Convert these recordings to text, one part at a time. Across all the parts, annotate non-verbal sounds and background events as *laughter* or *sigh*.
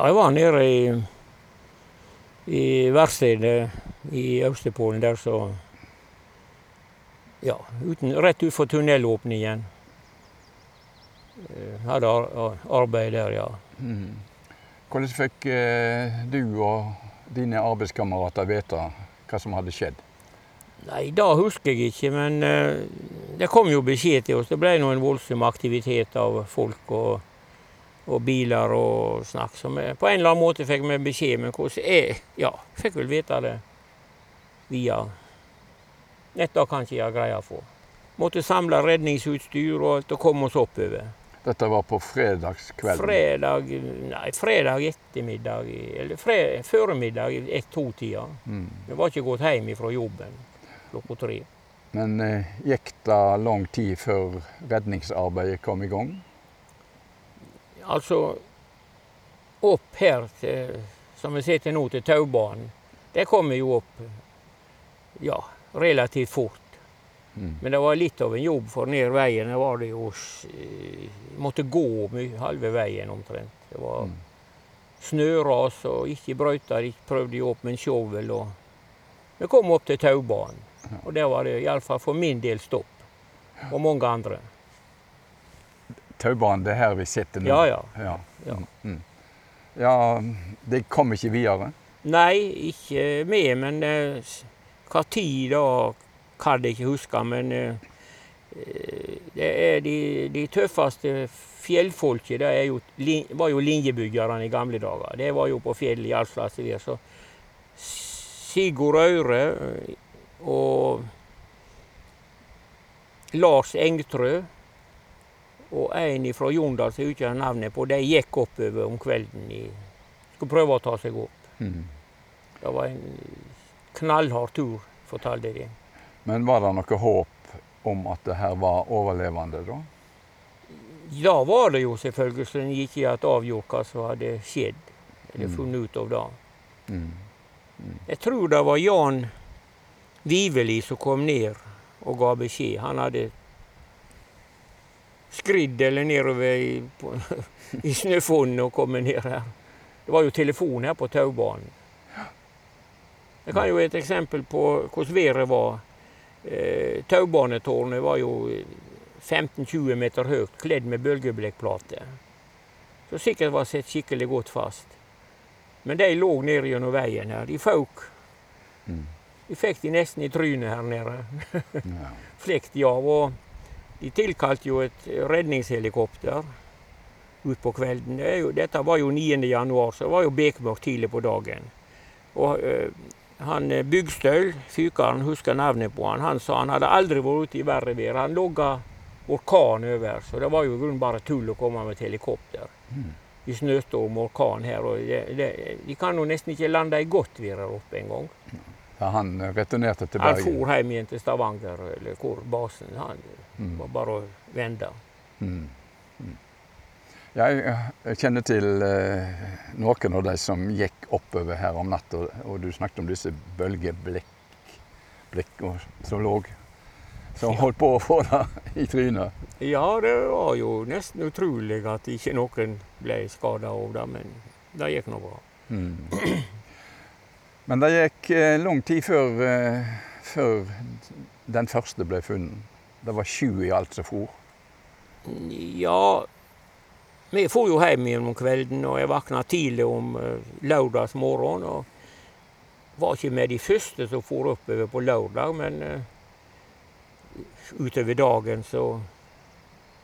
Ja, jeg var nede i, i verkstedet i Austepolen der, så Ja, uten, rett utfor tunnelåpningen. Eh, Hadde ar ar- arbeid der, ja. Mm. Hvordan fikk eh, du og dine arbeidskamerater vite hva som hadde skjedd? Nei, da husker jeg ikke, men eh, det kom jo beskjed til oss. Det ble nå en voldsom aktivitet av folk og, og biler og snakk. Så vi, på en eller annen måte fikk vi beskjed, men hvordan jeg Ja, fikk vel vite det via Nett kan ikke jeg greie på. Måtte samle redningsutstyr og alt og komme oss oppover. Dette var på fredagskvelden. Fredag Nei, fredag ettermiddag Eller fred, formiddag ett-to-tida. Mm. Vi var ikke gått hjem fra jobben klokka tre. Men eh, gikk det lang tid før redningsarbeidet kom i gang? Altså opp her til, som vi sitter nå, til taubanen. Det kommer jo opp ja, relativt fort. Mm. Men det var litt av en jobb, for ned veien var det jo eh, Måtte gå halve veien omtrent. Det var Mm. snøras og ikke brøyter. Ikke prøvde jeg opp med en sjovel. Vi kom opp til taubanen. Og der var det iallfall for min del stopp. Og mange andre. Taubanen, det er her vi sitter nå? Ja, ja. Ja, Ja. Mm. Mm. ja det kom ikke videre? Nei, ikke med, men eh, hva tid da kan jeg ikke huske. Men eh, det er de, de tøffeste fjellfolket det jo, var jo linjebyggerne i gamle dager. Det var jo på fjellet i vær. Så Sigurd Aure eh, og Lars Engtrø og en fra Jondal som jeg ikke har navnet på, de gikk oppover om kvelden. I, skulle prøve å ta seg opp. Mm. Det var en knallhard tur, fortalte de. Men var det noe håp om at det her var overlevende da? Da var det jo selvfølgelig, så en ikke hadde avgjort hva som hadde skjedd. Eller Mm. funnet ut av det. Mm. Jeg tror det var Jan Viveli som kom ned og ga beskjed. Han hadde sklidd eller nedover i, på, *laughs* i snøfonnet og kommet ned her. Det var jo telefon her på taubanen. Jeg kan jo et eksempel på hvordan været var. Eh, Taubanetårnet var jo 15-20 meter høyt, kledd med bølgeblekkplate. Så sikkert var satt skikkelig godt fast. Men de lå ned gjennom veien her. De føk. Mm. Vi fikk de nesten i trynet her nede. Ja. *laughs* Flekt de av. Og de tilkalte jo et redningshelikopter utpå kvelden. Det jo, dette var jo 9. januar, så det var jo bekmørkt tidlig på dagen. Og øh, han eh, Byggstøl, fykeren, husker navnet på han, han sa han hadde aldri vært ute i verre vær. Han logga orkan over, så det var jo i grunnen bare tull å komme med et helikopter. Mm. I snøstorm og orkan her. og det, det, De kan jo nesten ikke lande i godt vær her oppe engang. Ja, han returnerte til Bergen? Han for hjem igjen til Stavanger, eller hvor basen Han Mm. var bare å vende. Mm. Mm. Jeg, kjenner til eh, noen av de som gikk oppover her om natta, og du snakket om disse bølgeblikk som lå Som holdt på å få det i trynet. Ja, det var jo nesten utrolig at ikke noen ble skada av det, men det gikk nå bra. Mm. Men det gikk eh, lang tid før, eh, før den første ble funnet. Det var sju i alt som for. Ja, vi for jo hjem igjen om kvelden, og jeg våkna tidlig om uh, lørdags morgen. Og var ikke med de første som for oppover på lørdag, men eh, utover dagen så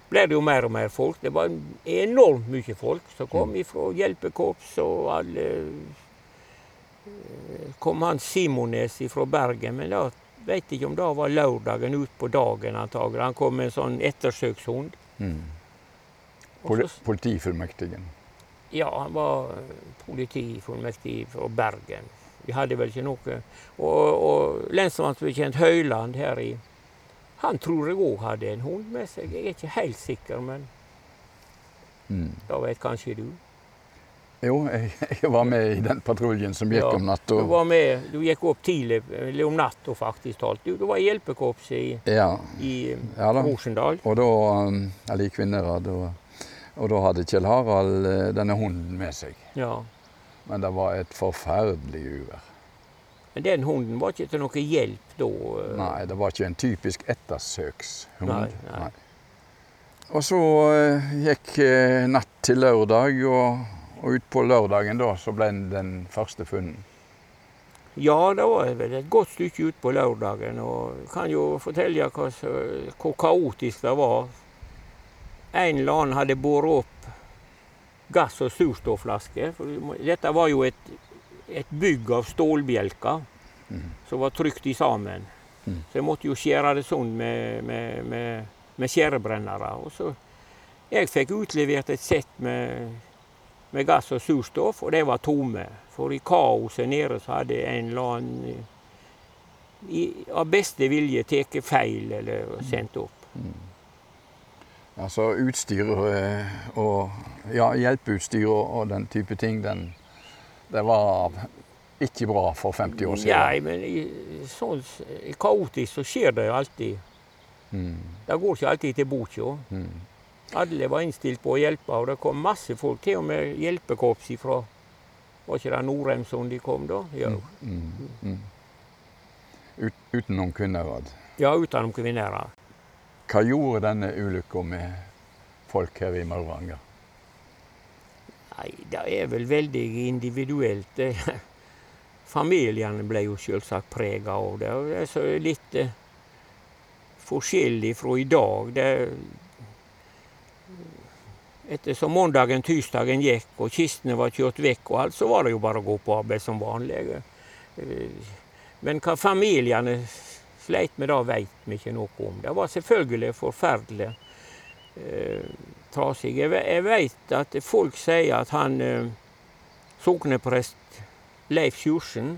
ble det jo mer og mer folk. Det var enormt mye folk som kom ifra hjelpekorps og alle eh, Kom han Simones fra Bergen, men da vet ikke om det var lørdagen utpå dagen antagelig. Han kom med en sånn ettersøkshund. Mm. Poli politifullmektigen. Ja, han var politifullmektig fra Bergen. Vi hadde vel ikke noe Og, og lensmannsbetjent Høyland her i Han tror jeg òg hadde en hund med seg. Jeg er ikke helt sikker, men Mm. da vet kanskje du. Jo, jeg, jeg var med i den patruljen som gikk Ja, om natt. Du var med, du gikk opp tidlig, eller om natta faktisk talt. Du, du var i hjelpekorpset i, ja, i ja da. Rosendal. Og da, um, eller i Kvinnherad, og, og da hadde Kjell Harald eh, denne hunden med seg. Ja. Men det var et forferdelig uvær. Men den hunden var ikke til noe hjelp da? eh. Nei, det var ikke en typisk ettersøkshund. Nei, nei. Og så eh, gikk natt til lørdag, og, og utpå lørdagen da så ble den første funnet. Ja, det var vel et godt stykke ut på lørdagen. Og jeg kan jo fortelle hva, hvor kaotisk det var. En eller annen hadde båret opp gass- og surstoffflasker. For Dette var jo et, et bygg av stålbjelker mm. som var trykt i sammen. Mm. Så jeg måtte jo skjære det sånn med, med, med, med skjærebrennere. Og så jeg fikk utlevert et sett med, med gass og surstoff, og de var tomme. For i kaoset nede så hadde en eller annen i, av beste vilje tatt feil eller sendt opp. Altså utstyr eh, og ja, hjelpeutstyr og den type ting, den, det var ikke bra for 50 år siden. Nei, men i, sånn, kaotisk så skjer det jo alltid. Mm, Det går ikke alltid til boka. mm. Alle var innstilt på å hjelpe, og det kom masse folk. Til og med hjelpekorps ifra Var ikke det Norheimsund de kom da? Ja, Mm, mm. Ut, utenom Kvinnherad. ja utenom Kvinnherad. Hva gjorde denne ulykka med folk her i Mauranger? Nei, det er vel veldig individuelt. *laughs* Familiene ble jo selvsagt prega av det. og Det er så litt eh, forskjellig fra i dag. Det, ettersom mandagen, tirsdagen gikk og kistene var kjørt vekk, og alt, så var det jo bare å gå på arbeid som vanlig. Eh, Men hva familiene sleit med, da, vet vi ikke noe om. Det var selvfølgelig forferdelig eh, trasig. Jeg, ve- jeg vet at folk sier at han eh, sogneprest Leif Sjursen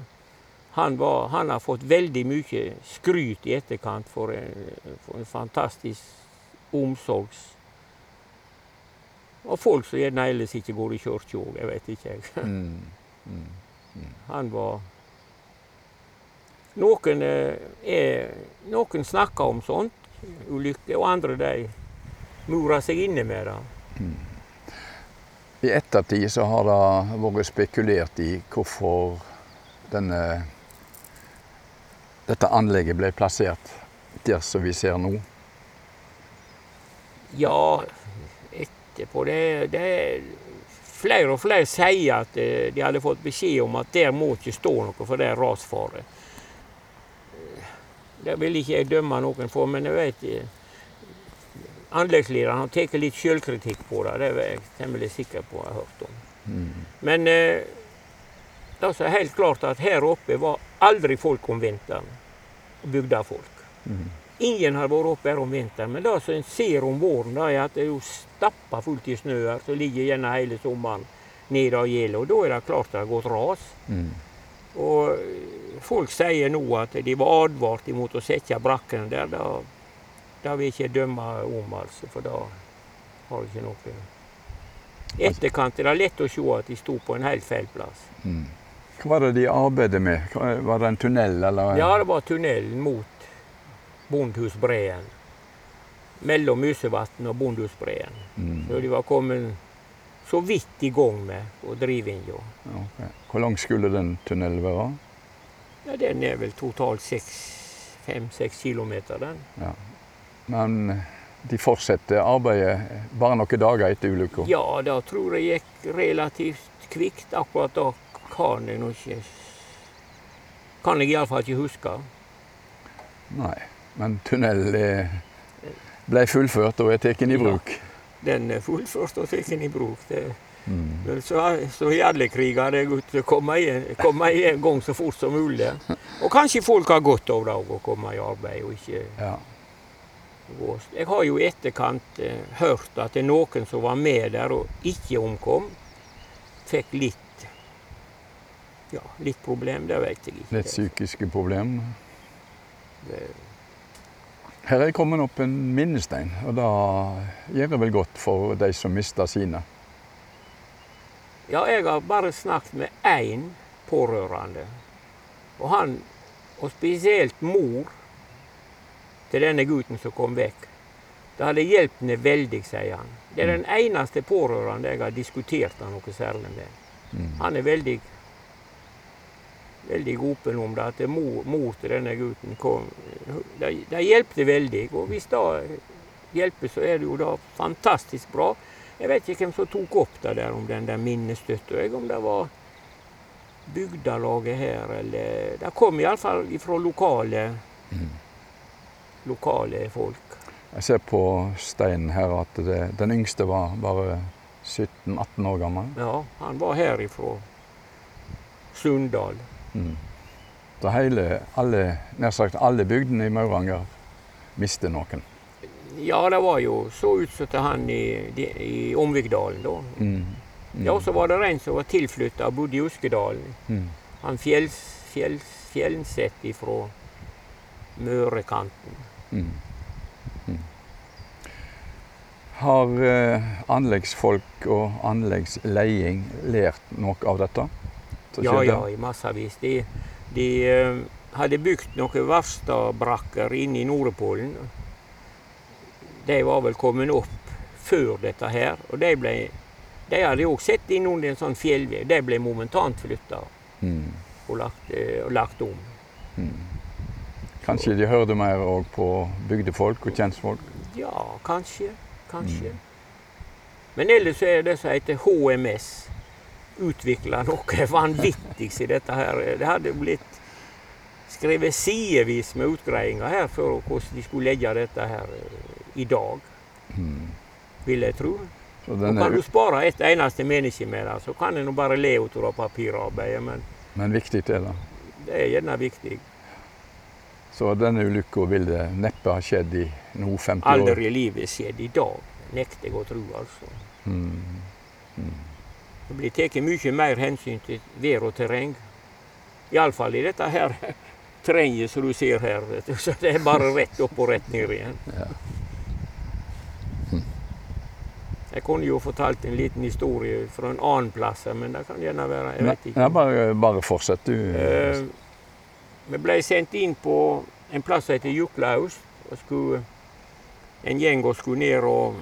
han, var, han har fått veldig mye skryt i etterkant for en, for en fantastisk omsorgs... Og folk som gjerne ellers ikke går i kirke òg, jeg vet ikke. jeg. Mm, mm. Han var Noen, eh, er, noen snakker om sånt, ulykke, og andre de murer seg inne med det. I ettertid så har det vært spekulert i hvorfor denne, dette anlegget ble plassert der som vi ser nå. Ja, etterpå det, det Flere og flere sier at eh, de hadde fått beskjed om at der må ikke stå noe, for det er rasfare. Eh, Det vil ikke jeg dømme noen for, men jeg vet eh, Anleggslederen har tatt litt sjølkritikk på det. Det er jeg temmelig sikker på jeg har hørt om. Mm. Men eh, det er helt klart at her oppe var aldri folk om vinteren. bygdefolk. Mm. Ingen har vært oppe her om vinteren. Men det som en ser om våren, da, er at det er jo stappa fullt i snø her. Så ligger gjerne hele sommeren nede av gjeldet. Og da er det klart det har gått ras. Mm. Og eh, folk sier nå at de var advart imot å sette brakkene der. Da, da vil jeg ikke dømme om, altså. For da har jeg ikke noe etterkant er det lett å se at de sto på en helt feil plass. Mm. Hva var det de arbeidet med? Var det en tunnel, eller? Ja, det var tunnelen mot Bondhusbreen. Mellom Musevatn og Bondhusbreen. Mm. Så de var kommet så vidt i gang med å drive inn. Jo. Okay. Hvor lang skulle den tunnelen være? Ja, den er vel totalt fem-seks kilometer, den. Ja. Men de fortsetter arbeidet bare noen dager etter ulykka? Ja, da tror jeg gikk relativt kvikt. Akkurat da kan jeg nå ikke Kan jeg iallfall ikke huske. Nei. Men tunnelen er- ble fullført og er tatt i bruk? Ja. Den er fullført og tatt i bruk. Det, Mm. Så, så i alle kriger det er det å komme i, gang så fort som mulig. Og kanskje folk har godt av det å komme i arbeid og ikke Ja. Jeg har jo i etterkant eh, hørt at det er noen som var med der og ikke omkom, fikk litt ja, litt problem. Det vet jeg ikke. Litt psykiske problem. Det, Her er kommet opp en minnestein, og da gjør det vel godt for de som mista sine. Ja, jeg har bare snakket med én pårørende. Og han, og spesielt mor til denne gutten som kom vekk. Det hadde hjulpet henne veldig, sier han. Det er den eneste pårørende jeg har diskutert noe særlig med. Mm. Han er veldig veldig åpen om det, at det mor, mor til denne gutten kom. Det, det hjelpte veldig. Og hvis det hjelper, så er det jo da fantastisk bra. Jeg vet ikke hvem som tok opp det der om den der minnestøtta, om det var bygdalaget her, eller Det kom iallfall fra lokale, Mm. lokale folk. Jeg ser på steinen her at det, den yngste var bare 17-18 år gammel. Ja, han var her ifra Sunndal. Mm. Så hele, alle, nær sagt alle bygdene i Mauranger mister noen. Ja, det var jo så ut som til han i, i Omvikdalen, da. Mm. Mm. Ja, og så var det en som var tilflytta og bodde i Uskedalen. Mm. Han fjells, fjells, Fjellseth ifra Mørekanten. Mm. Mm. Har eh, anleggsfolk og anleggsleding lært noe av dette? Ja, ja, i massevis. De, de eh, hadde bygd noen verkstedbrakker inne i Nordpolen. De var vel kommet opp før dette her. Og de, ble, de hadde òg sett inn under en sånn fjellvegg. De ble momentant flytta Mm. og lagt, eh, og lagt om. Mm. Kanskje de hørte mer òg på bygdefolk og kjentfolk? Ja, kanskje. Kanskje. Men ellers er det som heter HMS utvikla noe vanvittig i dette her. Det hadde blitt skrevet sidevis med utgreiinger her for hvordan de skulle legge dette her eh, i dag, Mm. vil jeg tro. Og kan du spare et eneste menneske med det, så kan en bare le ut av papirarbeidet, men men viktig er det. det er gjerne viktig. Så denne ulykka ville neppe ha skjedd i nå 50 år. Aldri i livet skjedd i dag, nekter jeg å tro, altså. Mm. Mm. Det blir tatt mye mer hensyn til vær og terreng. Iallfall i dette her *laughs* terrenget som du ser her. vet du. Så det er bare rett opp og rett ned igjen. Ja. Jeg kunne jo fortalt en liten historie fra en annen plass, men det kan gjerne være Jeg vet ikke. Ja, bare, bare fortsett, du. Eh, Vi ble sendt inn på en plass som heter Juklaus. og skulle En gjeng og skulle ned og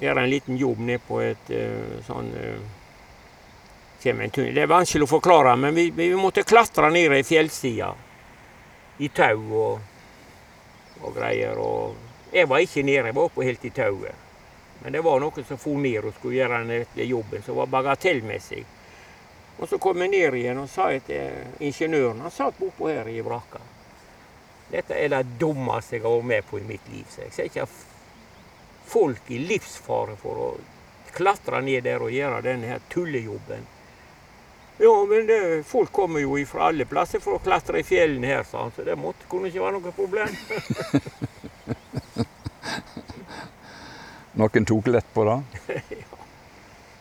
gjøre en liten jobb ned på et eh, sånn eh, kommer en tunnel. Det er vanskelig å forklare, men vi, vi måtte klatre ned ei fjellside. I tau og, og greier. Og jeg var ikke nede, jeg var oppe helt i tauet. Men det var noen som for ned og skulle gjøre den jobben som var bagatellmessig. Og så kom jeg ned igjen og sa til ingeniøren Han satt bortpå her i brakka. Dette er det dummeste jeg har vært med på i mitt liv. Så jeg ser ikke folk i livsfare for å klatre ned der og gjøre denne her tullejobben. Ja, men det, folk kommer jo fra alle plasser for å klatre i fjellene her, sa han. Så det måtte, kunne ikke være noe problem. *laughs* Noen tok lett på det. *laughs*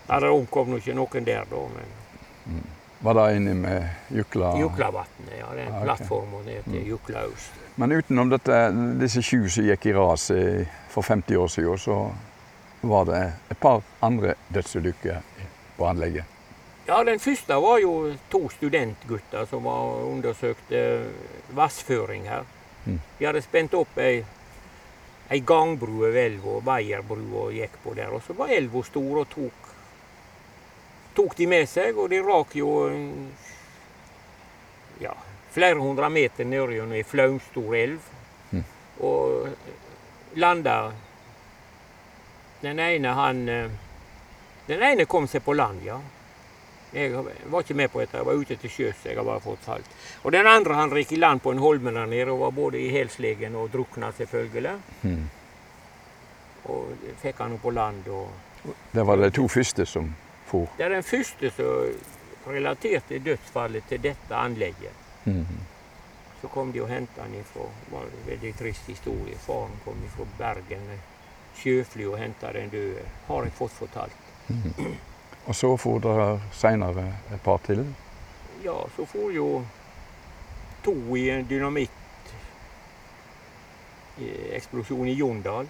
Ja, det omkom nå ikke noen der, da. Men Var det inni med Jukla? Juklavatnet, ja. Det er en Ah, plattform plattformen ned til Juklaus. Men utenom dette, disse sju som gikk i ras for 50 år siden, så var det et par andre dødsulykker på anlegget. Ja, den første var jo to studentgutter som var undersøkte vassføring her. Mm. De hadde spent opp ei, ei gangbru over elva, og gikk på der. Og så var elva stor og tok, tok de med seg, og de rak jo ja, flere hundre meter ned gjennom ei flaumstor elv. Mm. Og landa Den ene, han eh, Den ene kom seg på land, ja. Jeg var ikke med på dette, jeg var ute til sjøs. Jeg har bare fått salt. Og den andre han gikk i land på en holme der nede og var både i helslegen og drukna, selvfølgelig. Mm. Og fikk han på land. og Det var de to første som for. Det er den første som relaterte dødsfallet til dette anlegget. Mm. så kom de og henta han ifra Det var en veldig trist historie. Faren kom ifra Bergen med sjøfly og henta den døde. Har jeg fått fortalt. Og så for dere seinere et par til. Ja, så for jo to i en dynamitteksplosjon i Jondal.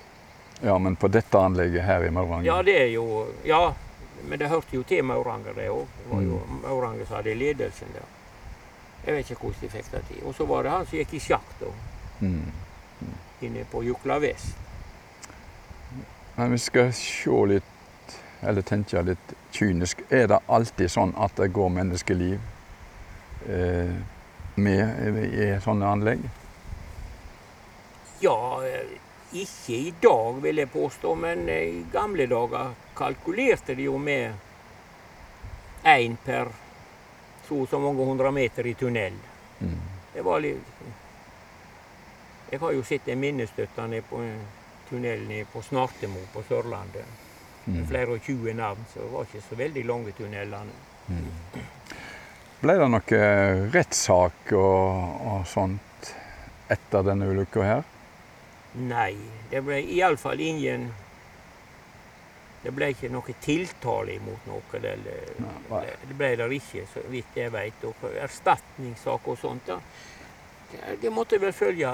Ja, men på dette anlegget her i Mauranger. Ja, det er jo Ja, men det hørte jo til Mauranger, det òg. Det var jo Mauranger som hadde ledelsen der. Jeg vet ikke hvordan de fikk det til. Og så var det han som gikk i sjakk da, Mm. inne på Jukla vest. Men vi skal se litt, eller tenke litt kynisk. Er det alltid sånn at det går menneskeliv eh, med i sånne anlegg? Ja, eh, ikke i dag vil jeg påstå, men i gamle dager kalkulerte de jo med én per så og så mange hundre meter i tunnel. Mm. Det var litt Jeg har jo sett en minnestøtte nede på en tunnel nede på Snartemo på Sørlandet. Med Mm. flere og 20 navn, så det var ikke så veldig lange tunnelene. Ble det noe rettssak og, og sånt etter denne ulykka her? Nei, det ble iallfall ingen Det ble ikke noe tiltale imot noe. Eller, Nei. det ble det ikke, så vidt jeg vet. Og erstatningssak og sånt. Da. Det, det måtte vel følge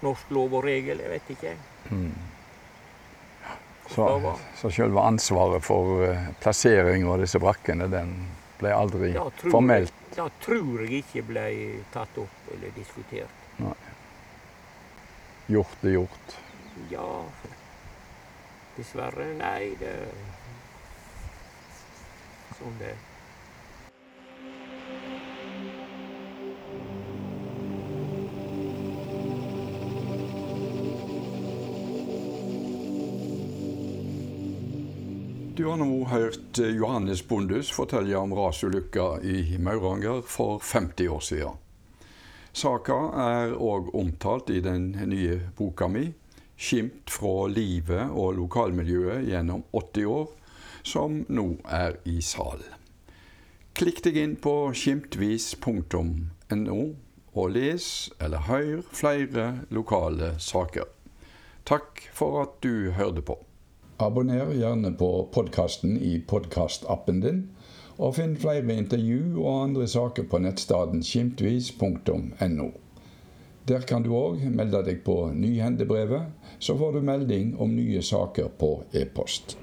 norsk lov og regel, jeg vet ikke. Mm. Så, så selve ansvaret for eh, plassering av disse brakkene, den ble aldri Da tror, formelt Det tror jeg ikke ble tatt opp eller diskutert. Nei. gjort er gjort. Ja, dessverre. Nei, det Sånn det Du har nå hørt eh, Johannes Bondus fortelle om rasulykka i Mauranger for 50 år siden. Saka er òg omtalt i den nye boka mi, 'Skimt fra livet og lokalmiljøet gjennom 80 år', som nå er i sal. Klikk deg inn på skimtvis.no og les eller hør flere lokale saker. Takk for at du hørte på. Abonner gjerne på podkasten i podkastappen din, og finn flere intervju og andre saker på nettstedet skimtvis.no. Der kan du òg melde deg på Nyhendebrevet, så får du melding om nye saker på e-post.